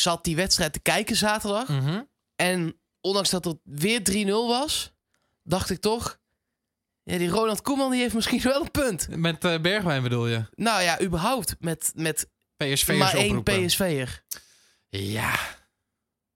zat die wedstrijd te kijken zaterdag. Mhm. En ondanks dat het weer 3-0 was, dacht ik toch... Ja, die Ronald Koeman die heeft misschien wel een punt. Met eh, Bergwijn bedoel je? Nou ja, überhaupt met, met PSV maar één oproepen. PSV'er. Ja.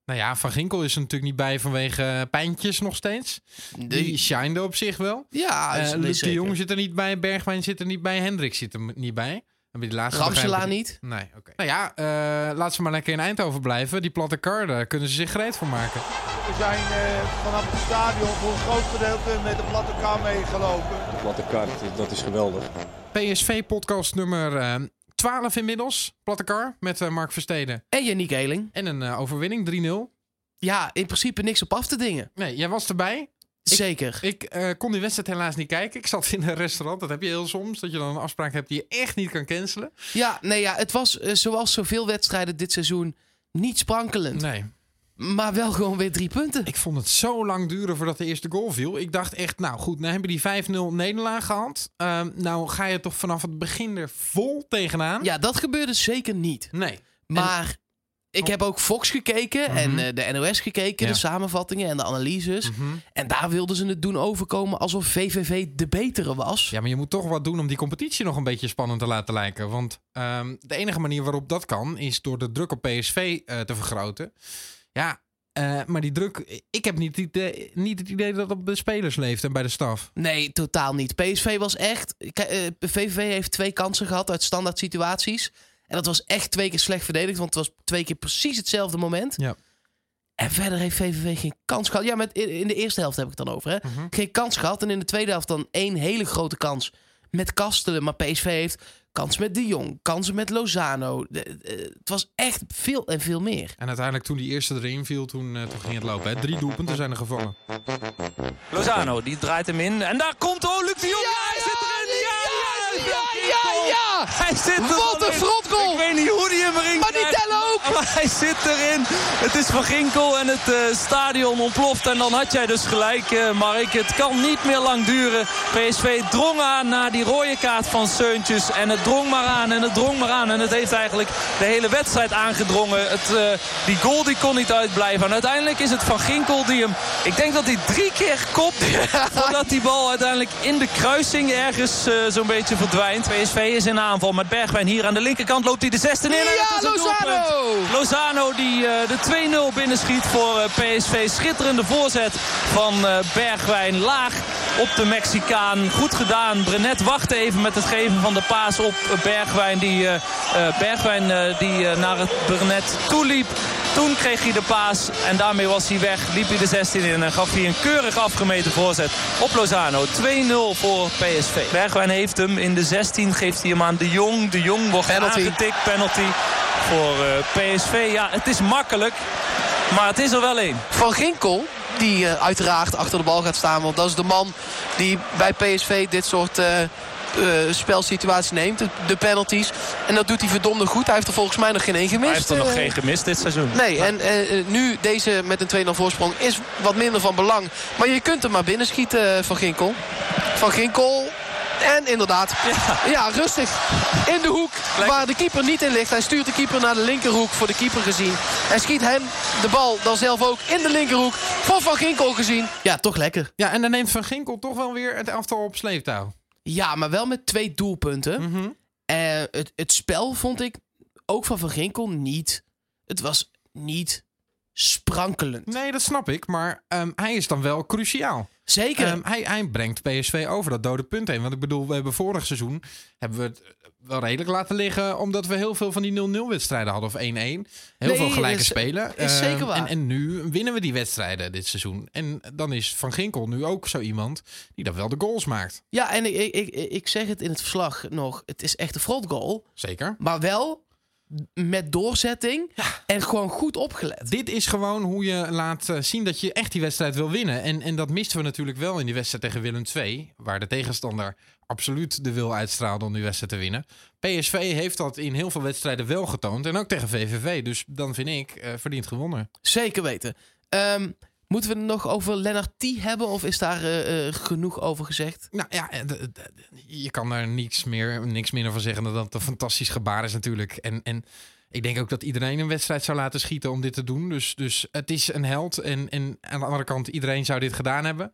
Nou ja, Van Ginkel is er natuurlijk niet bij vanwege eh, pijntjes nog steeds. Die shined op zich wel. ja, Eh is- Luc de zeker. Jong zit er niet bij, Bergwijn zit er niet bij, Hendrik zit er m- niet bij. Heb je die laatste niet. Nee, oké. Nou ja, eh laat ze maar lekker in Eindhoven blijven. Die platte kar, daar kunnen ze zich gereed voor maken. We zijn eh, vanaf het stadion voor een groot gedeelte met de platte kar meegelopen. De platte kaart, dat is geweldig. PSV-podcast nummer eh 12 inmiddels. Platte kar met eh, Mark Versteden. En Yannick Eeling. En een eh, overwinning, 3-0. Ja, in principe niks op af te dingen. Nee, jij was erbij. Zeker. Ik eh, kon die wedstrijd helaas niet kijken. Ik zat in een restaurant. Dat heb je heel soms. Dat je dan een afspraak hebt die je echt niet kan cancelen. Ja, nee, ja, het was eh, zoals zoveel wedstrijden dit seizoen niet sprankelend. Nee. Maar wel gewoon weer drie punten. Ik vond het zo lang duren voordat de eerste goal viel. Ik dacht echt, nou goed, nou hebben die 5-0 nederlaag gehad. Ehm, nou ga je toch vanaf het begin er vol tegenaan. Ja, dat gebeurde zeker niet. Nee. Maar ik heb ook Fox gekeken Mhm. en eh, de NOS gekeken, Ja. de samenvattingen en de analyses. Mhm. En daar wilden ze het doen overkomen alsof VVV de betere was. Ja, maar je moet toch wat doen om die competitie nog een beetje spannend te laten lijken. Want ehm, de enige manier waarop dat kan, is door de druk op PSV eh, te vergroten. Ja, eh, maar die druk, ik heb niet het, idee, niet het idee dat het op de spelers leeft en bij de staf. Nee, totaal niet. PSV was echt. VVV heeft twee kansen gehad uit standaard situaties. En dat was echt twee keer slecht verdedigd, want het was twee keer precies hetzelfde moment. Ja. En verder heeft VVV geen kans gehad. Ja, met, in de eerste helft heb ik het dan over. Hè? Mhm. Geen kans gehad. En in de tweede helft dan één hele grote kans met Kastelen. Maar PSV heeft kans met De Jong, kansen met Lozano. De- eh, het was echt veel en veel meer. En uiteindelijk toen die eerste erin viel, toen, eh, toen ging het lopen. Hè. Drie doelpunten zijn er gevallen. Lozano, die draait hem in. En daar komt, oh, Luc de Jong. Ja, hij zit erin. Ja, ja, ja, ja! Hij zit er Wat een in. frontgoal! Ik weet niet hoe die hem erin Maar die tellen! Maar hij zit erin. Het is Van Ginkel en het eh, stadion ontploft. En dan had jij dus gelijk, eh, Mark. Het kan niet meer lang duren. PSV drong aan naar die rode kaart van Seuntjes. En het drong maar aan en het drong maar aan. En het heeft eigenlijk de hele wedstrijd aangedrongen. Het, eh, die goal die kon niet uitblijven. En uiteindelijk is het Van Ginkel die hem... Ik denk dat hij drie keer kopt. Voordat die bal uiteindelijk in de kruising ergens zo'n beetje verdwijnt. PSV is in aanval met Bergwijn hier aan de linkerkant. Loopt hij de 16 in. en het Ja, is een doelpunt. Lozano! Lozano die eh, de 2-0 binnenschiet voor eh, PSV. Schitterende voorzet van eh, Bergwijn. Laag op de Mexicaan. Goed gedaan. Brenet wachtte even met het geven van de paas op Bergwijn. Die, Bergwijn die naar het Brenet toeliep. Toen kreeg hij de paas en daarmee was hij weg. Liep hij de 16 in en gaf hij een keurig afgemeten voorzet op Lozano. 2-0 voor PSV. Bergwijn heeft hem in de 16. Geeft hij hem aan De Jong. De Jong wordt Penalty. aangetikt. Penalty voor eh, PSV. Ja, het is makkelijk. Maar het is er wel één. Van Ginkel, die eh, uiteraard achter de bal gaat staan. Want dat is de man die bij PSV dit soort eh, spelsituaties neemt. De, penalties. En dat doet hij verdomde goed. Hij heeft er volgens mij nog geen één gemist. Hij heeft er nog geen gemist dit seizoen. Nee, en nu deze met een 2-0 voorsprong is wat minder van belang. Maar je kunt hem maar binnenschieten, eh, Van Ginkel. Van Ginkel... En inderdaad, ja. rustig. In de hoek waar de keeper niet in ligt. Hij stuurt de keeper naar de linkerhoek voor de keeper gezien. En schiet hem de bal dan zelf ook in de linkerhoek voor Van Ginkel gezien. Ja, toch lekker. Ja, en dan neemt Van Ginkel toch wel weer het elftal op sleeptouw. Ja, maar wel met twee doelpunten. Eh, het, het spel vond ik ook van Van Ginkel niet... Het was niet sprankelend. Nee, dat snap ik. Maar ehm, hij is dan wel cruciaal. Zeker. Ehm, hij, hij brengt PSV over dat dode punt heen. Want ik bedoel, we hebben vorig seizoen hebben we het wel redelijk laten liggen. Omdat we heel veel van die 0-0 wedstrijden hadden. Of 1-1. Heel Nee, veel gelijke is- spelen. is zeker Ehm, waar. En, en nu winnen we die wedstrijden dit seizoen. En dan is Van Ginkel nu ook zo iemand die dan wel de goals maakt. Ja, en ik, ik, ik, ik zeg het in het verslag nog. Het is echt een frontgoal. Zeker. Maar wel met doorzetting en gewoon goed opgelet. Dit is gewoon hoe je laat eh, zien dat je echt die wedstrijd wil winnen. En, en dat misten we natuurlijk wel in die wedstrijd tegen Willem II. Waar de tegenstander absoluut de wil uitstraalde om die wedstrijd te winnen. PSV heeft dat in heel veel wedstrijden wel getoond. En ook tegen VVV. Dus dan vind ik, eh verdient gewonnen. Zeker weten. Ehm, moeten we het nog over Lennart T hebben of is daar eh, eh, genoeg over gezegd? Nou ja, eh, je kan er niks meer, niks minder van zeggen dan dat het een fantastisch gebaar is natuurlijk. En, en Ik denk ook dat iedereen een wedstrijd zou laten schieten om dit te doen. Dus, dus het is een held. En, en aan de andere kant, iedereen zou dit gedaan hebben.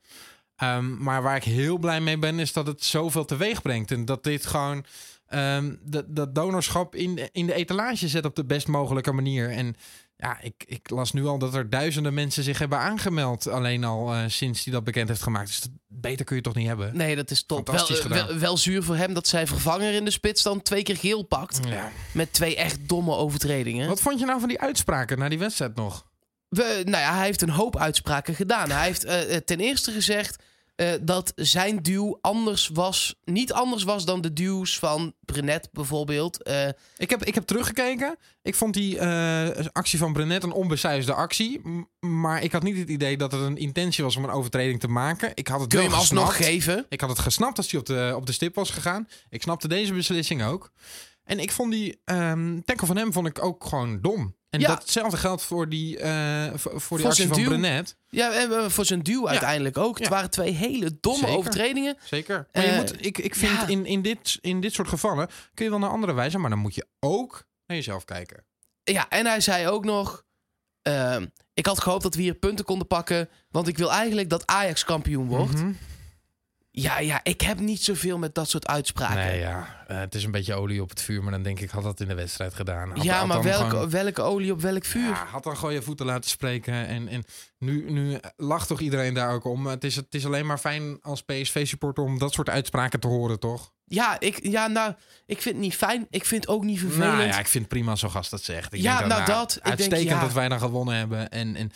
Ehm, maar waar ik heel blij mee ben, is dat het zoveel teweeg brengt. En dat dit gewoon ehm, dat, dat donorschap in, in de etalage zet op de best mogelijke manier. En ja, ik, ik las nu al dat er duizenden mensen zich hebben aangemeld. Alleen al eh, sinds hij dat bekend heeft gemaakt. Dus dat, beter kun je toch niet hebben? Nee, dat is top. Wel, eh, wel, wel zuur voor hem dat zijn vervanger in de spits dan twee keer geel pakt. Ja. Met twee echt domme overtredingen. Wat vond je nou van die uitspraken na die wedstrijd nog? We, nou ja, hij heeft een hoop uitspraken gedaan. Hij heeft eh, ten eerste gezegd eh, dat zijn duw anders was, niet anders was dan de duws van Brenet bijvoorbeeld. Eh, Ik heb, ik heb teruggekeken. Ik vond die eh, actie van Brenet een onbesuisde actie. Maar ik had niet het idee dat het een intentie was om een overtreding te maken. Ik had het kun je hem alsnog geven? Ik had het gesnapt als hij op de, op de stip was gegaan. Ik snapte deze beslissing ook. En ik vond die tackle van hem vond ik ook gewoon dom. En Ja. datzelfde geldt voor die, eh, voor, voor die actie van duw. Brenet. Ja, en voor zijn duw uiteindelijk ook. Het Ja. waren twee hele domme Zeker. overtredingen. Zeker. Maar je Eh, moet, ik, ik vind in, in, dit, in dit soort gevallen kun je wel naar andere wijzen. Maar dan moet je ook naar jezelf kijken. Ja, en hij zei ook nog... ehm, ik had gehoopt dat we hier punten konden pakken. Want ik wil eigenlijk dat Ajax kampioen wordt. Mhm. Ja, ja, ik heb niet zoveel met dat soort uitspraken. Nee, ja. eh, het is een beetje olie op het vuur, maar dan denk ik, had dat in de wedstrijd gedaan. Had- ja, had maar welke, gewoon- welke olie op welk vuur? ja, had dan gewoon je voeten laten spreken. En, en nu, nu lacht toch iedereen daar ook om. Het is, het is alleen maar fijn als PSV-supporter om dat soort uitspraken te horen, toch? Ja, ik, ja, nou, ik vind het niet fijn. Ik vind het ook niet vervelend. Nou ja, ik vind het prima zo'n gast dat zegt. Ik Ja, denk nou dat, ik denk, Uitstekend ja. dat wij dan gewonnen hebben. En, en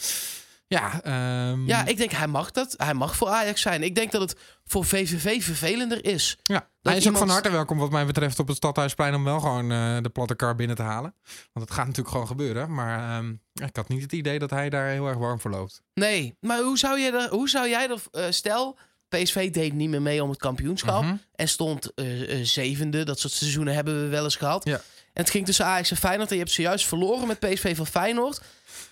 ja, ehm, Ja, ik denk hij mag dat. Hij mag voor Ajax zijn. Ik denk dat het voor VVV vervelender is. Ja, hij is ook van harte welkom wat mij betreft op het Stadhuisplein om wel gewoon eh, de platte kar binnen te halen. Want het gaat natuurlijk gewoon gebeuren. Maar ehm, ik had niet het idee dat hij daar heel erg warm voor loopt. Nee, maar hoe zou, je er, hoe zou jij er... eh, stel, PSV deed niet meer mee om het kampioenschap. Mhm. En stond eh, zevende. Dat soort seizoenen hebben we wel eens gehad. Ja. En het ging tussen Ajax en Feyenoord. En je hebt zojuist verloren met PSV van Feyenoord.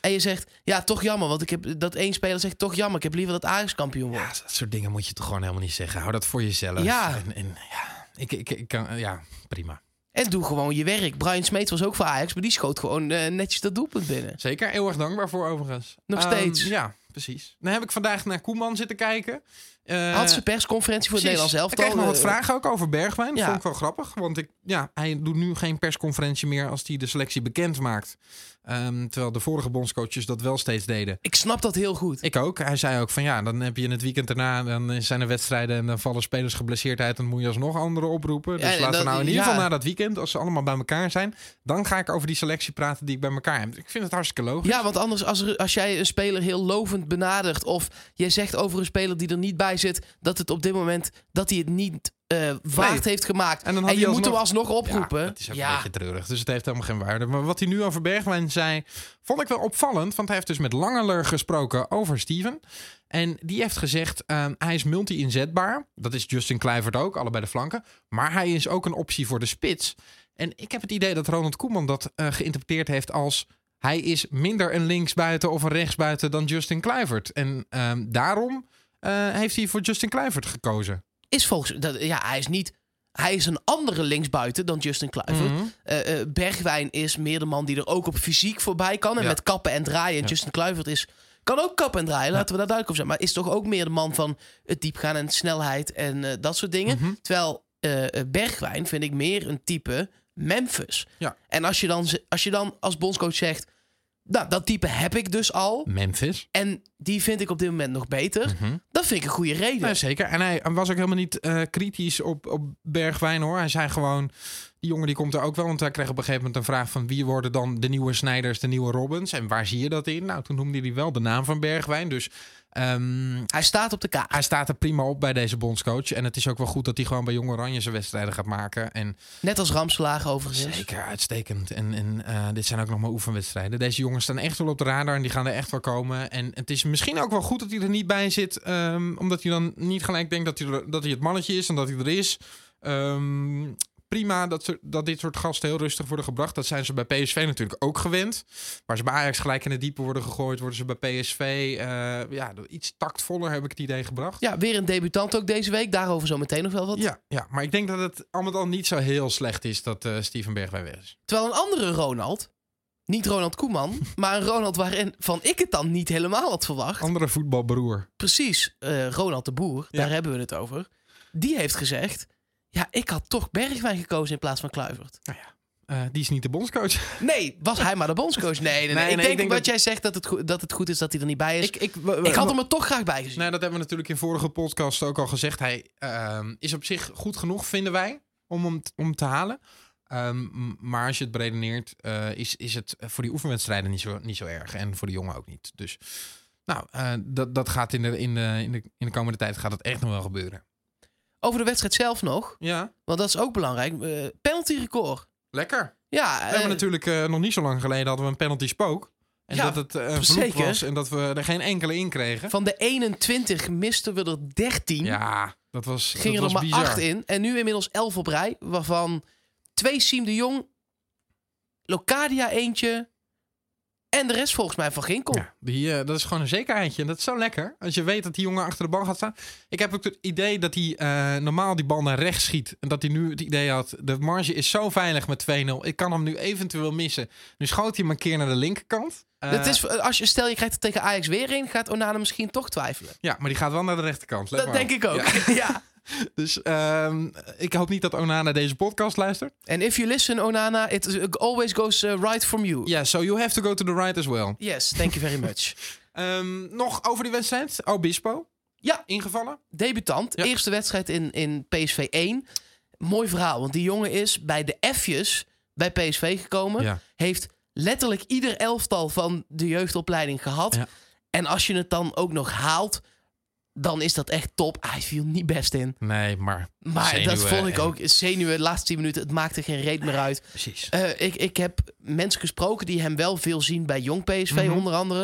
En je zegt, ja, toch jammer. Want ik heb dat één speler zegt, toch jammer. Ik heb liever dat Ajax kampioen wordt. Ja, dat soort dingen moet je toch gewoon helemaal niet zeggen. Hou dat voor jezelf. Ja. En, en ja, ik, ik, ik kan, ja, prima. En doe gewoon je werk. Brian Smeets was ook voor Ajax. Maar die schoot gewoon eh, netjes dat doelpunt binnen. Zeker, heel erg dankbaar voor overigens. Nog Ehm, steeds. ja, precies. Dan heb ik vandaag naar Koeman zitten kijken. Eh, Had ze persconferentie voor het Precies. Nederlands elftal. Ik kreeg nog wat Eh, vragen ook over Bergwijn. Dat ja. vond ik wel grappig. Want ik, ja, hij doet nu geen persconferentie meer als hij de selectie bekend maakt. Ehm, terwijl de vorige bondscoaches dat wel steeds deden. Ik snap dat heel goed. Ik ook. Hij zei ook van ja, dan heb je in het weekend daarna, dan zijn er wedstrijden en dan vallen spelers geblesseerd uit. Dan moet je alsnog anderen oproepen. Dus Ja, en laten we nou in ieder ja. geval na dat weekend, als ze allemaal bij elkaar zijn, dan ga ik over die selectie praten die ik bij elkaar heb. Ik vind het hartstikke logisch. Ja, want anders als, er, als jij een speler heel lovend benadert... of jij zegt over een speler die er niet bij zit... dat het op dit moment dat hij het niet eh, waard Nee. heeft gemaakt. En dan je moet hem alsnog- oproepen. Ja, dat is ook Ja. een beetje treurig. Dus het heeft helemaal geen waarde. Maar wat hij nu over Bergwijn zei, vond ik wel opvallend. Want hij heeft dus met Langeler gesproken over Steven. En die heeft gezegd, ehm, hij is multi-inzetbaar. Dat is Justin Kluivert ook, allebei de flanken. Maar hij is ook een optie voor de spits. En ik heb het idee dat Ronald Koeman dat eh, geïnterpreteerd heeft als... hij is minder een linksbuiten of een rechtsbuiten dan Justin Kluivert. En ehm, daarom eh, heeft hij voor Justin Kluivert gekozen. Is volgens... Dat, ja, hij is niet... Hij is een andere linksbuiten dan Justin Kluivert. Mhm. Eh, eh, Bergwijn is meer de man die er ook op fysiek voorbij kan. En Ja. met kappen en draaien. En Justin Kluivert is, kan ook kappen en draaien. Laten we daar duidelijk op zijn. Maar is toch ook meer de man van het diepgaan en snelheid en dat soort dingen. Mhm. Terwijl Bergwijn vind ik meer een type Memphis. Ja. En als je, dan, als je dan als bondscoach zegt... Nou, dat type heb ik dus al. Memphis. En die vind ik op dit moment nog beter. Mhm. Dat vind ik een goede reden. Ja, zeker. En hij was ook helemaal niet eh, kritisch op, op Bergwijn hoor. Hij zei gewoon, die jongen die komt er ook wel. Want hij kreeg op een gegeven moment een vraag van wie worden dan de nieuwe Snijders, de nieuwe Robbins. En waar zie je dat in? Nou, toen noemde hij wel de naam van Bergwijn. Dus ehm, Hij staat op de kaart. hij staat er prima op bij deze bondscoach. En het is ook wel goed dat hij gewoon bij Jong Oranje zijn wedstrijden gaat maken. En Net als Ramslager overigens. Zeker, uitstekend. En, en eh, dit zijn ook nog maar oefenwedstrijden. Deze jongens staan echt wel op de radar en die gaan er echt wel komen. En het is misschien ook wel goed dat hij er niet bij zit. ehm, omdat hij dan niet gelijk denkt dat hij, er- dat hij het mannetje is en dat hij er is. Ehm, prima dat, dat dit soort gasten heel rustig worden gebracht. Dat zijn ze bij PSV natuurlijk ook gewend. Waar ze bij Ajax gelijk in het diepe worden gegooid, worden ze bij PSV eh, ja, iets tactvoller, heb ik het idee gebracht. Ja, weer een debutant ook deze week. Daarover zo meteen nog wel wat. Ja, ja, maar ik denk dat het allemaal dan niet zo heel slecht is dat eh Steven Bergwijn weg is. Terwijl een andere Ronald Niet Ronald Koeman, maar een Ronald waarin van ik het dan niet helemaal had verwacht. Andere voetbalbroer. Precies, eh, Ronald de Boer, Ja. daar hebben we het over. Die heeft gezegd, ja, ik had toch Bergwijn gekozen in plaats van Kluivert. Eh, die is niet de bondscoach. Nee, was hij maar de bondscoach? Nee, nee, nee. Nee, ik, nee, denk ik wat dat- jij zegt dat het, goed, dat het goed is dat hij er niet bij is. Ik, ik, had hem er toch graag bij gezien. Nou, dat hebben we natuurlijk in vorige podcast ook al gezegd. Hij ehm, is op zich goed genoeg, vinden wij, om hem om te halen. Ehm, maar als je het beredeneert, eh, is, is het voor die oefenwedstrijden niet zo, niet zo erg. En voor de jongen ook niet. Dus nou, eh, dat, dat gaat in de, in, de, in, de, in de komende tijd gaat het echt nog wel gebeuren. Over de wedstrijd zelf nog, Ja, want dat is ook belangrijk. Eh penalty record. lekker. Ja, We hebben natuurlijk nog niet zo lang geleden hadden we een penalty spook. En Ja, dat het een vloek was en dat we er geen enkele in kregen. van de 21 misten we er 13. Ja, dat was, Gingen dat er was maar bizar. 8 in. En nu inmiddels 11 op rij. Waarvan twee Siem de Jong, Locadia eentje. En de rest volgens mij van Ginkel. Ja, die, eh, dat is gewoon een zekerheidje. En dat is zo lekker. Als je weet dat die jongen achter de bal gaat staan. Ik heb ook het idee dat hij eh, normaal die bal naar rechts schiet. En dat hij nu het idee had. De marge is zo veilig met 2-0. Ik kan hem nu eventueel missen. Nu schoot hij hem een keer naar de linkerkant. Eh, Het is, als je, stel je krijgt er tegen Ajax weer in, gaat Onana misschien toch twijfelen. Ja, maar die gaat wel naar de rechterkant. Let Dat maar denk ik ook. Ja. Ja. Dus ehm, ik hoop niet dat Onana deze podcast luistert. En if you listen, Onana, it always goes uh, right from you. Ja, so you have to go to the right as well. Yes, thank you very much. Ehm, nog over die wedstrijd. Obispo. Ja. Ingevallen. Debutant, Ja. eerste wedstrijd in, in PSV 1. Mooi verhaal, want die jongen is bij de F'jes bij PSV gekomen. Ja. Heeft letterlijk ieder elftal van de jeugdopleiding gehad. Ja. En als je het dan ook nog haalt, dan is dat echt top. Hij viel niet best in. Nee, maar... Maar zenuwen dat vond ik en- ook. Zenuwen, de laatste 10 minuten, het maakte geen reet meer uit. Precies. Eh, ik, ik heb mensen gesproken die hem wel veel zien bij Jong PSV, Mhm. onder andere.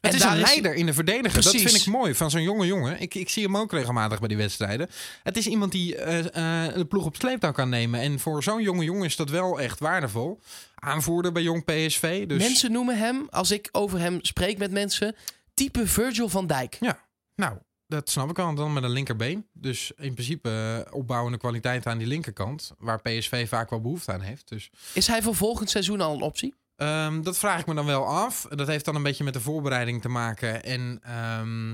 Het En is daar een leider in de verdediger. Dat vind ik mooi van zo'n jonge jongen. Ik, ik zie hem ook regelmatig bij die wedstrijden. Het is iemand die eh, eh, de ploeg op sleeptouw kan nemen. En voor zo'n jonge jongen is dat wel echt waardevol. Aanvoerder bij jong PSV. Dus Mensen noemen hem, als ik over hem spreek met mensen, type Virgil van Dijk. ja, nou, dat snap ik al. Dan met een linkerbeen. Dus in principe eh, opbouwende kwaliteit aan die linkerkant. Waar PSV vaak wel behoefte aan heeft. Dus Is hij voor volgend seizoen al een optie? Ehm, dat vraag ik me dan wel af. Dat heeft dan een beetje met de voorbereiding te maken. En ehm,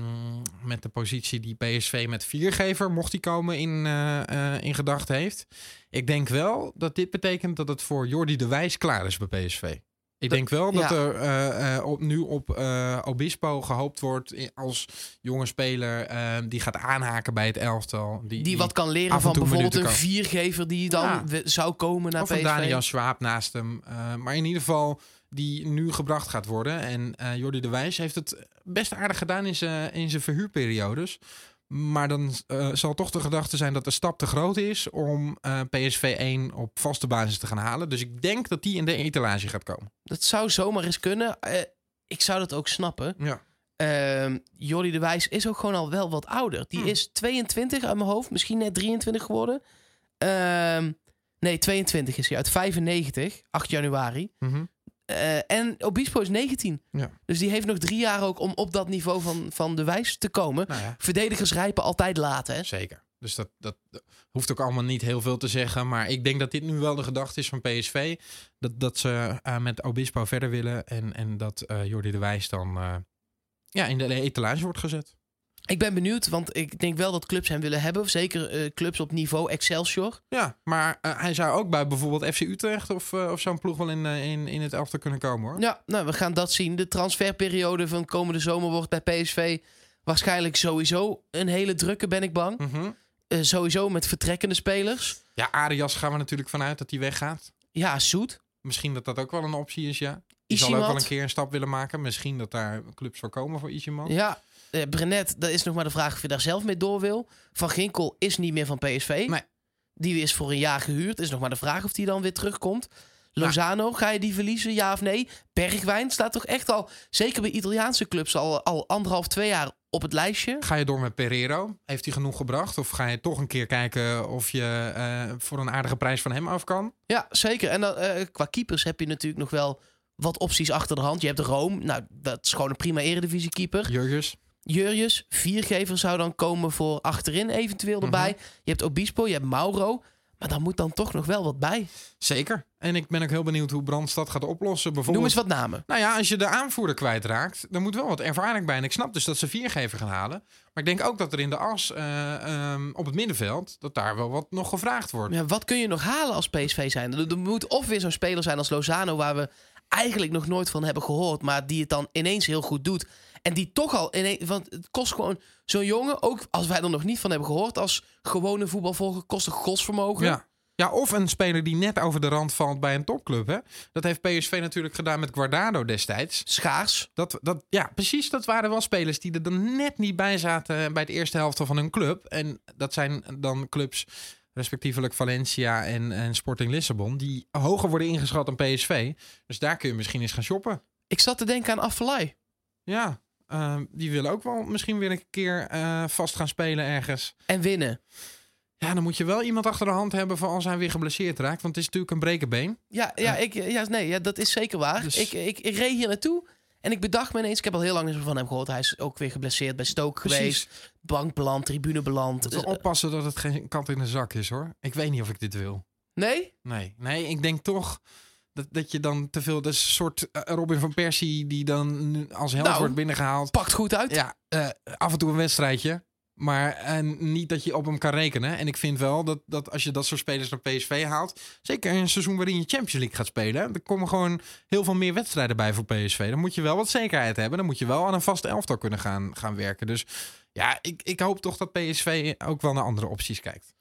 met de positie die PSV met viergever, mocht die komen, in, eh, eh, in gedachten heeft. Ik denk wel dat dit betekent dat het voor Jordi de Wijs klaar is bij PSV. Ik denk wel dat ja. er eh, eh, op, nu op eh, Obispo gehoopt wordt als jonge speler die gaat aanhaken bij het elftal. Die, Die wat kan leren van bijvoorbeeld een viergever die dan Ja. zou komen naar Of PSV. Daniel Schwab naast hem. Maar in ieder geval die nu gebracht gaat worden. En Jordi de Wijs heeft het best aardig gedaan in zijn, in zijn verhuurperiodes. Maar dan eh, zal toch de gedachte zijn dat de stap te groot is om eh, PSV 1 op vaste basis te gaan halen. Dus ik denk dat die in de etalage gaat komen. Dat zou zomaar eens kunnen. Eh, ik zou dat ook snappen. Ja. Ehm Jordi de Wijs is ook gewoon al wel wat ouder. Die Hmm. is 22 uit mijn hoofd. Misschien net 23 geworden. Ehm, nee, 22 is hij. Uit 95. 8 januari. Mhm. Eh, en Obispo is 19. Ja. Dus die heeft nog drie jaar ook om op dat niveau van, van de Wijs te komen. Nou ja, Verdedigers rijpen altijd laat, hè? zeker. Dus dat, dat, dat hoeft ook allemaal niet heel veel te zeggen. Maar ik denk dat dit nu wel de gedachte is van PSV. Dat, dat ze eh, met Obispo verder willen. En, en dat eh Jordi de Wijs dan ja, in de etalage wordt gezet. Ik ben benieuwd, want ik denk wel dat clubs hem willen hebben. Zeker eh, clubs op niveau Excelsior. Ja, maar eh, hij zou ook bij bijvoorbeeld FC Utrecht of, eh, of zo'n ploeg wel in, in, in het elftal kunnen komen hoor. Ja, nou, we gaan dat zien. De transferperiode van komende zomer wordt bij PSV waarschijnlijk sowieso een hele drukke, ben ik bang. Mhm. Sowieso met vertrekkende spelers. Ja, Arias gaan we natuurlijk vanuit dat hij weggaat. Ja, Soet. Misschien dat dat ook wel een optie is, ja. Die zal ook wel een keer een stap willen maken. Misschien dat daar clubs voor komen voor Ichiman. Ja, eh Brenet, dat is nog maar de vraag of je daar zelf mee door wil. Van Ginkel is niet meer van PSV. Nee. Die is voor een jaar gehuurd. Is nog maar de vraag of die dan weer terugkomt. Lozano, ga je die verliezen, ja of nee? Bergwijn staat toch echt al, zeker bij Italiaanse clubs, al, al anderhalf, twee jaar op het lijstje. Ga je door met Pereiro? Heeft hij genoeg gebracht? Of ga je toch een keer kijken of je eh, voor een aardige prijs van hem af kan? Ja, zeker. En dan, eh, qua keepers heb je natuurlijk nog wel wat opties achter de hand. Je hebt Rome, nou, dat is gewoon een prima eredivisie keeper. Jurgens? Jurjes, viergever zou dan komen voor achterin eventueel Mhm. erbij. Je hebt Obispo, je hebt Mauro. Maar daar moet dan toch nog wel wat bij. Zeker. En ik ben ook heel benieuwd hoe Brandstad gaat oplossen. Noem Bijvoorbeeld, eens wat namen. Nou ja, als je de aanvoerder kwijtraakt, dan moet wel wat ervaring bij. En ik snap dus dat ze viergever gaan halen. Maar ik denk ook dat er in de as eh, ehm, op het middenveld, dat daar wel wat nog gevraagd wordt. Ja, wat kun je nog halen als PSV zijn? Er, er moet of weer zo'n speler zijn als Lozano, waar we eigenlijk nog nooit van hebben gehoord, maar die het dan ineens heel goed doet. En die toch al ineens, want het kost gewoon zo'n jongen, ook als wij er nog niet van hebben gehoord, als gewone voetbalvolger, kost een godsvermogen. Ja. Ja, of een speler die net over de rand valt bij een topclub. Hè? Dat heeft PSV natuurlijk gedaan met Guardado destijds. Schaars. Dat, dat, ja, precies. Dat waren wel spelers die er dan net niet bij zaten bij de eerste helft van hun club. En dat zijn dan clubs, respectievelijk Valencia en, en Sporting Lissabon, die hoger worden ingeschat dan PSV. Dus daar kun je misschien eens gaan shoppen. Ik zat te denken aan Affelay. Ja, eh, die willen ook wel misschien weer een keer eh, vast gaan spelen ergens. En winnen. Ja, dan moet je wel iemand achter de hand hebben voor als hij weer geblesseerd raakt. Want het is natuurlijk een brekenbeen. Ja, ja, ik, ja, nee, ja dat is zeker waar. Dus- Ik, ik, ik reed hier naartoe en ik bedacht me ineens, ik heb al heel lang meer van hem gehoord. Hij is ook weer geblesseerd bij Stoke Precies. geweest. Bank beland, tribune beland. Moet wel Dus, oppassen dat het geen kat in de zak is hoor. Ik weet niet of ik dit wil. nee? Nee, nee, ik denk toch dat, dat je dan te veel. Dat is een soort eh, Robin van Persie die dan als held Nou. wordt binnengehaald. Pakt goed uit. Ja, eh, af en toe een wedstrijdje. Maar en niet dat je op hem kan rekenen. En ik vind wel dat, dat als je dat soort spelers naar PSV haalt. Zeker in een seizoen waarin je Champions League gaat spelen. Er komen gewoon heel veel meer wedstrijden bij voor PSV. Dan moet je wel wat zekerheid hebben. Dan moet je wel aan een vaste elftal kunnen gaan, gaan werken. Dus ja, ik, ik hoop toch dat PSV ook wel naar andere opties kijkt.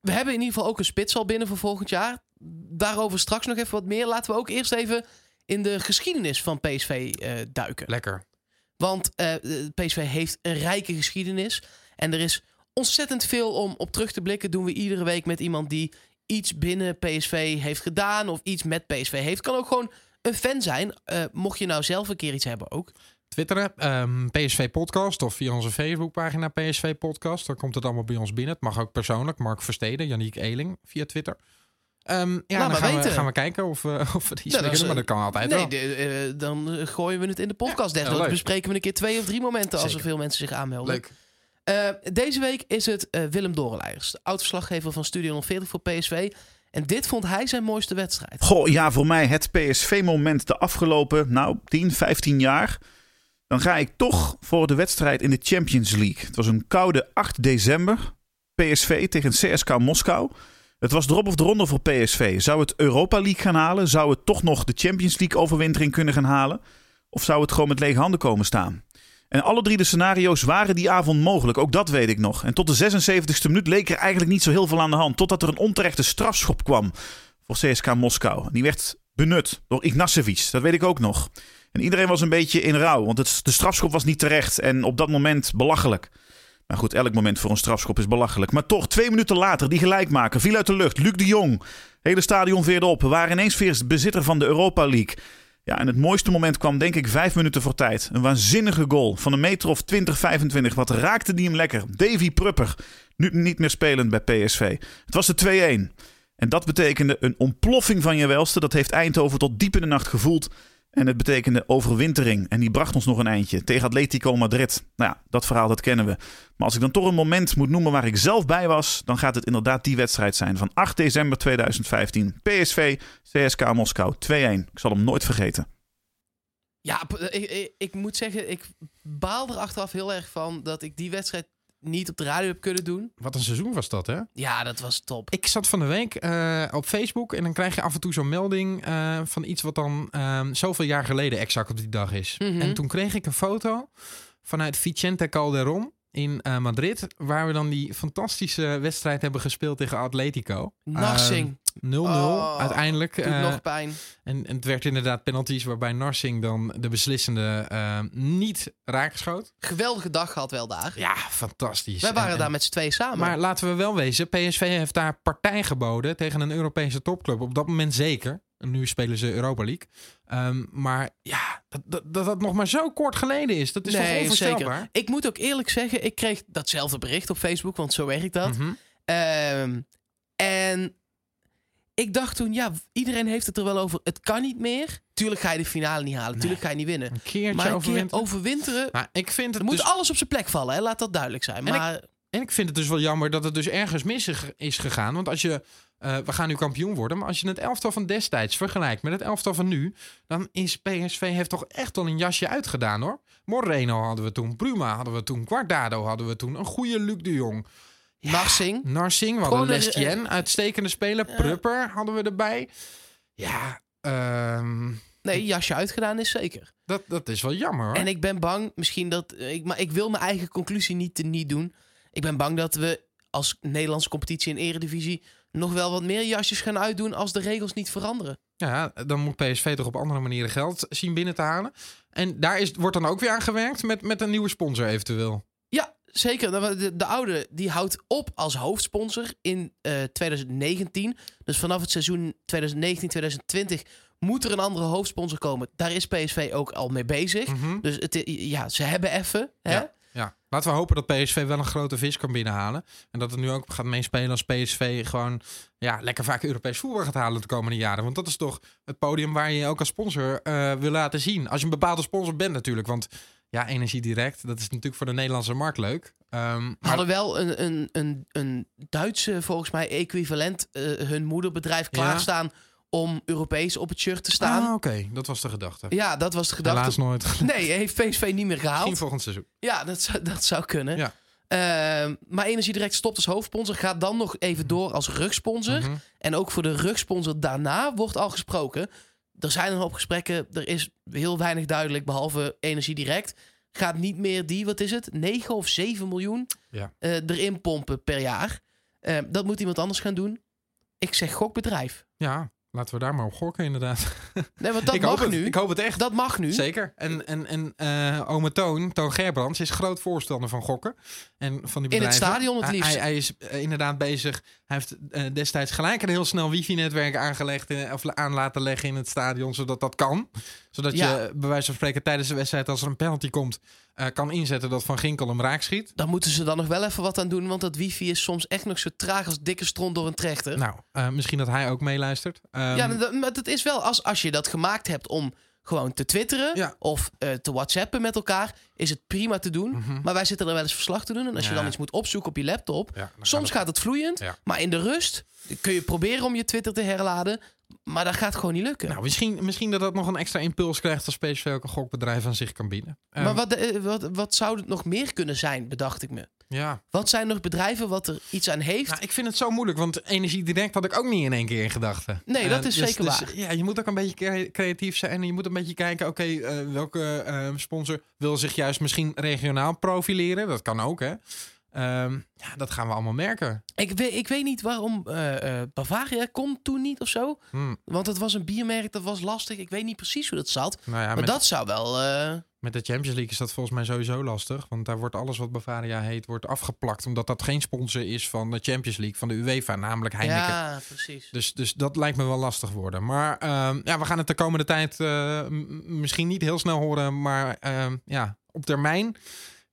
We hebben in ieder geval ook een spits al binnen voor volgend jaar. Daarover straks nog even wat meer. Laten we ook eerst even in de geschiedenis van PSV eh, duiken. Lekker. Want eh, PSV heeft een rijke geschiedenis. En er is ontzettend veel om op terug te blikken. Doen we iedere week met iemand die iets binnen PSV heeft gedaan. Of iets met PSV heeft. Kan ook gewoon een fan zijn. Eh, mocht je nou zelf een keer iets hebben ook. Twitteren, ehm, PSV Podcast of via onze Facebookpagina PSV Podcast. Dan komt het allemaal bij ons binnen. Het mag ook persoonlijk. Mark Versteden, Yannick Eling via Twitter. Ehm, ja, dan maar gaan we, weten. gaan we kijken of, we of we die is, maar dat kan altijd nee, wel. de- eh, dan eh, gooien we het in de podcast. Ja, Desnoods leuk. bespreken we een keer twee of drie momenten als er veel mensen zich aanmelden. Leuk. Eh, deze week is het eh, Willem Dorenleiders, de oud-verslaggever van Studio 140 voor PSV. En dit vond hij zijn mooiste wedstrijd. Goh, ja, voor mij het PSV-moment de afgelopen, nou, 10, 15 jaar. Dan ga ik toch voor de wedstrijd in de Champions League. Het was een koude 8 december. PSV tegen CSK Moskou. Het was erop of eronder voor PSV. Zou het Europa League gaan halen? Zou het toch nog de Champions League overwintering kunnen gaan halen? Of zou het gewoon met lege handen komen staan? En alle drie de scenario's waren die avond mogelijk. Ook dat weet ik nog. En tot de 76e minuut leek er eigenlijk niet zo heel veel aan de hand. Totdat er een onterechte strafschop kwam voor CSK Moskou. Die werd benut door Ignacevic. Dat weet ik ook nog. En iedereen was een beetje in rouw. Want de strafschop was niet terecht. En op dat moment belachelijk. Maar goed, elk moment voor een strafschop is belachelijk. Maar toch, twee minuten later, die gelijkmaker viel uit de lucht. Luc de Jong. Hele stadion veerde op. We waren ineens weer bezitter van de Europa League. Ja, en het mooiste moment kwam denk ik vijf minuten voor tijd. Een waanzinnige goal van een meter of 20, 25. Wat raakte die hem lekker. Davy Prupper, nu niet meer spelend bij PSV. Het was de 2-1. En dat betekende een ontploffing van je welste. Dat heeft Eindhoven tot diep in de nacht gevoeld. En het betekende overwintering. En die bracht ons nog een eindje tegen Atletico Madrid. Nou ja, dat verhaal dat kennen we. Maar als ik dan toch een moment moet noemen waar ik zelf bij was, dan gaat het inderdaad die wedstrijd zijn van 8 december 2015. PSV, CSK Moskou 2-1. Ik zal hem nooit vergeten. Ja, eh, ik, ik, ik moet zeggen, ik baal er achteraf heel erg van dat ik die wedstrijd niet op de radio heb kunnen doen. Wat een seizoen was dat, hè? Ja, dat was top. Ik zat van de week eh, op Facebook en dan krijg je af en toe zo'n melding eh, van iets wat dan ehm, zoveel jaar geleden exact op die dag is. Mhm. En toen kreeg ik een foto vanuit Vicente Calderón in eh, Madrid, waar we dan die fantastische wedstrijd hebben gespeeld tegen Atletico. Narsing, Ehm, 0-0 Oh, uiteindelijk. eh, nog pijn. en, en het werd inderdaad penalties waarbij Narsing dan de beslissende eh, niet raakschoot. Geweldige dag gehad wel daar. Ja, fantastisch. Wij waren En- daar met z'n tweeën samen. maar laten we wel wezen, PSV heeft daar partij geboden tegen een Europese topclub. Op dat moment zeker. Nu spelen ze Europa League. Ehm, maar ja, dat, dat, dat dat nog maar zo kort geleden is. Dat is toch nee, onvoorstelbaar? zeker. Ik moet ook eerlijk zeggen, ik kreeg datzelfde bericht op Facebook, want zo werkt dat. Mhm. Ehm, en ik dacht toen, ja, iedereen heeft het er wel over. Het kan niet meer. Tuurlijk ga je de finale niet halen. Tuurlijk ga je niet winnen. Een keertje Maar een overwinteren. keer overwinteren, Maar ik vind er het moet dus, alles op zijn plek vallen. Hè? Laat dat duidelijk zijn. En ik- Maar en ik vind het dus wel jammer dat het dus ergens mis is- gegaan. Want als je eh, we gaan nu kampioen worden. Maar als je het elftal van destijds vergelijkt met het elftal van nu, dan is PSV heeft toch echt wel een jasje uitgedaan hoor. Moreno hadden we toen, Bruma hadden we toen, Guardado hadden we toen, een goede Luc de Jong. Narsing. Narsing, we hadden Lestien, uitstekende speler. Prupper hadden we erbij. Ja, ehm, Nee, jasje uitgedaan is zeker. dat, dat is wel jammer hoor. En ik ben bang, misschien dat. Ik, maar ik wil mijn eigen conclusie niet, niet doen. Ik ben bang dat we als Nederlandse competitie en eredivisie nog wel wat meer jasjes gaan uitdoen als de regels niet veranderen. Ja, dan moet PSV toch op andere manieren geld zien binnen te halen. En daar is, wordt dan ook weer aan gewerkt met, met een nieuwe sponsor eventueel. Zeker. De, de, de oude die houdt op als hoofdsponsor in eh, 2019. Dus vanaf het seizoen 2019-2020 moet er een andere hoofdsponsor komen. Daar is PSV ook al mee bezig. Mhm. Dus het, ja, ze hebben even. Hè? Ja. Ja, laten we hopen dat PSV wel een grote vis kan binnenhalen. En dat het nu ook gaat meespelen als PSV gewoon ja, lekker vaak Europees voetbal gaat halen de komende jaren. Want dat is toch het podium waar je je ook als sponsor eh, wil laten zien. Als je een bepaalde sponsor bent natuurlijk. Want ja, Energie Direct, dat is natuurlijk voor de Nederlandse markt leuk. Ehm, maar hadden wel een, een, een, een Duitse, volgens mij, equivalent. eh, hun moederbedrijf Ja. klaarstaan om Europees op het shirt te staan. Ah, oké, dat was de gedachte. Ja, dat was de gedachte. Helaas nooit. Nee, heeft PSV niet meer Misschien gehaald. volgend seizoen. Ja, dat zou, dat zou kunnen. Ja. Ehm, maar Energie Direct stopt als hoofdsponsor. Gaat dan nog even door als rugsponsor. Mhm. En ook voor de rugsponsor daarna wordt al gesproken. Er zijn een hoop gesprekken. Er is heel weinig duidelijk, behalve Energie Direct. Gaat niet meer die, wat is het, 9 of 7 miljoen Ja. eh, erin pompen per jaar. Eh, dat moet iemand anders gaan doen. Ik zeg gokbedrijf. Ja, laten we daar maar op gokken inderdaad. Nee, want dat ik, hoop mag het, nu. ik hoop het echt. Dat mag nu. Zeker. En, en, en eh ome Toon, Toon Gerbrands, is groot voorstander van gokken. En van die In het bedrijven. stadion het liefst. Hij, hij is eh, inderdaad bezig. Hij heeft eh, destijds gelijk een heel snel wifi-netwerk aangelegd. of aan laten leggen in het stadion, zodat dat kan. Zodat Ja. je bij wijze van spreken tijdens de wedstrijd, als er een penalty komt, eh, kan inzetten dat Van Ginkel hem raak schiet. Dan moeten ze dan nog wel even wat aan doen. Want dat wifi is soms echt nog zo traag als dikke stront door een trechter. Nou, eh, misschien dat hij ook meeluistert. Ehm, ja, maar dat is wel als, als je dat gemaakt hebt om gewoon te twitteren Ja. of eh, te whatsappen met elkaar, is het prima te doen. Mhm. Maar wij zitten er wel eens verslag te doen. En als je dan iets moet opzoeken op je laptop, ja, soms het- gaat het vloeiend. Maar in de rust kun je proberen om je Twitter te herladen. Maar dat gaat gewoon niet lukken. Nou, misschien, misschien dat dat nog een extra impuls krijgt als ook een gokbedrijf aan zich kan bieden. maar Ehm, wat, eh, wat, wat zou het nog meer kunnen zijn, bedacht ik me. Ja, Wat zijn nog bedrijven wat er iets aan heeft? Nou, ik vind het zo moeilijk, want energie direct had ik ook niet in één keer in gedachten. Nee, dat Eh, is dus- zeker dus, waar. Ja, je moet ook een beetje crea- creatief zijn en je moet een beetje kijken, oké, eh, welke sponsor wil zich juist misschien regionaal profileren? Dat kan ook, hè? Ehm, ja, dat gaan we allemaal merken. Ik, weet, ik weet niet waarom eh, eh, Bavaria kon toen niet of zo. Hm, Want het was een biermerk, dat was lastig. Ik weet niet precies hoe dat zat. nou ja, maar dat zou wel... eh, met de Champions League is dat volgens mij sowieso lastig, want daar wordt alles wat Bavaria heet, wordt afgeplakt, omdat dat geen sponsor is van de Champions League, van de UEFA, namelijk Heineken. Ja, precies. Dus, dus dat lijkt me wel lastig worden. Maar ehm, ja, we gaan het de komende tijd misschien niet heel snel horen. Maar ehm, ja, op termijn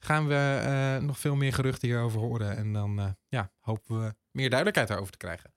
gaan we eh, nog veel meer geruchten hierover horen. En dan eh, ja, hopen we meer duidelijkheid daarover te krijgen.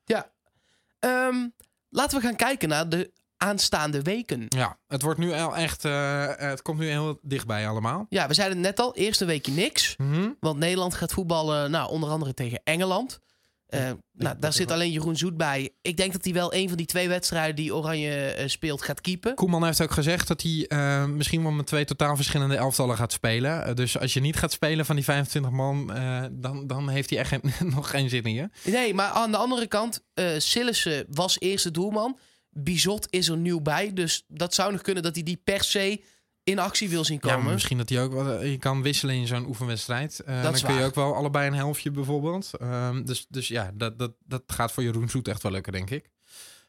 Ehm, laten we gaan kijken naar de aanstaande weken. Ja, het wordt nu al echt. eh, het komt nu heel dichtbij allemaal. Ja, we zeiden het net al, eerste weekje niks. Mhm. Want Nederland gaat voetballen, nou, onder andere tegen Engeland. Eh, nou, daar dat zit alleen Jeroen Zoet bij. Ik denk dat hij wel een van die twee wedstrijden die Oranje eh, speelt gaat keepen. Koeman heeft ook gezegd dat hij eh, misschien wel met twee totaal verschillende elftallen gaat spelen. Dus als je niet gaat spelen van die 25 man, dan, dan heeft hij echt geen- nog geen zin in je. Nee, maar aan de andere kant, Sillissen was eerste doelman. Bizot is er nieuw bij. Dus dat zou nog kunnen dat hij die per se in actie wil zien Ja, komen. maar misschien dat hij ook wel. Je kan wisselen in zo'n oefenwedstrijd. Eh, dan kun je ook wel allebei een helftje bijvoorbeeld. Ehm, dus, dus ja, dat, dat, dat gaat voor Jeroen Zoet echt wel lukken, denk ik.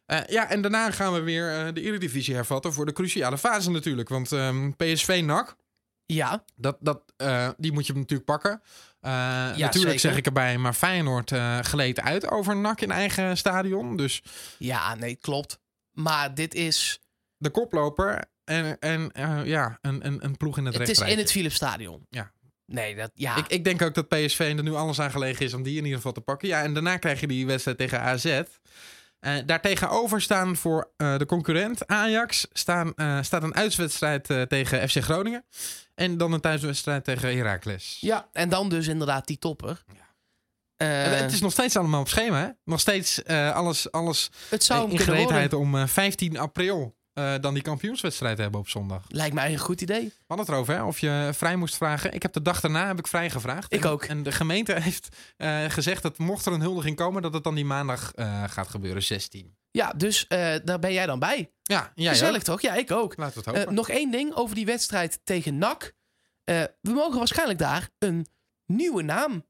Eh, ja, en daarna gaan we weer eh, de Eredivisie hervatten voor de cruciale fase natuurlijk. Want ehm, PSV NAC, Ja, dat, dat, eh, die moet je natuurlijk pakken. Eh, natuurlijk zeker. zeg ik erbij, maar Feyenoord eh gleed uit over NAC in eigen stadion. Dus ja, nee, klopt. Maar dit is, de koploper en, en eh, ja, een, een, een ploeg in het, het is rechtrijtje. in het Philips Stadion. Ja. Nee, dat, ja. Ik, ik denk ook dat PSV er nu alles aan gelegen is om die in ieder geval te pakken. Ja, en daarna krijg je die wedstrijd tegen AZ. Eh daartegenover staan voor eh, de concurrent Ajax staan, staat een uitwedstrijd tegen FC Groningen. En dan een thuiswedstrijd tegen Heracles. ja, en dan dus inderdaad die topper. Eh, Het- het is nog steeds allemaal op schema, hè? Nog steeds alles, alles het zou in gereedheid om eh, 15 april eh, dan die kampioenswedstrijd hebben op zondag. Lijkt mij een goed idee. We hadden het erover, hè? Of je vrij moest vragen. Ik heb de dag daarna heb ik vrij gevraagd. Ik En- ook. En de gemeente heeft eh, gezegd dat mocht er een huldiging komen, dat het dan die maandag eh, gaat gebeuren, 16. Ja, dus daar ben jij dan bij. Ja, jij Gezellig ook. toch? Ja, ik ook. Laten we het hopen. nog één ding over die wedstrijd tegen NAC. We mogen waarschijnlijk daar een nieuwe naam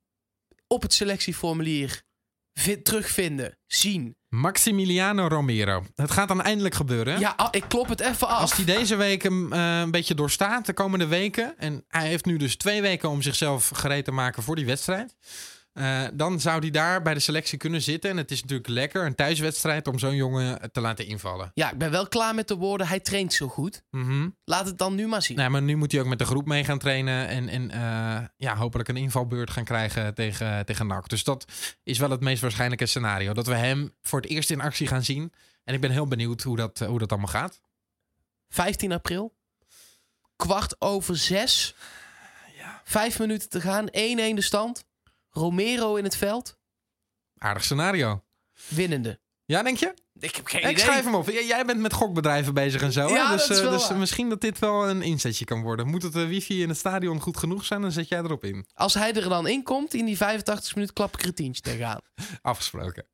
op het selectieformulier vi- terugvinden, zien. Maximiliano Romero. Het gaat dan eindelijk gebeuren. Ja, ah, ik klop het even af. Als hij deze week hem eh, een beetje doorstaat, de komende weken. En hij heeft nu dus twee weken om zichzelf gereed te maken voor die wedstrijd. Eh, dan zou hij daar bij de selectie kunnen zitten. En het is natuurlijk lekker, een thuiswedstrijd, om zo'n jongen te laten invallen. Ja, ik ben wel klaar met de woorden. Hij traint zo goed. Mhm. Laat het dan nu maar zien. Nee, maar nu moet hij ook met de groep mee gaan trainen. En, en eh, ja, hopelijk een invalbeurt gaan krijgen tegen, tegen NAC. Dus dat is wel het meest waarschijnlijke scenario. Dat we hem voor het eerst in actie gaan zien. En ik ben heel benieuwd hoe dat, hoe dat allemaal gaat. 15 april. Kwart over zes. Vijf minuten te gaan. 1-1 de stand. Romero in het veld. Aardig scenario. Winnende. Ja, denk je? Ik heb geen Ik idee. schrijf hem op. Jij bent met gokbedrijven bezig en zo. Ja, dus dat is eh, wel dus misschien dat dit wel een inzetje kan worden. Moet het eh, wifi in het stadion goed genoeg zijn, dan zet jij erop in. Als hij er dan in komt, in die 85 minuut klap ik er tientje tegenaan. Afgesproken.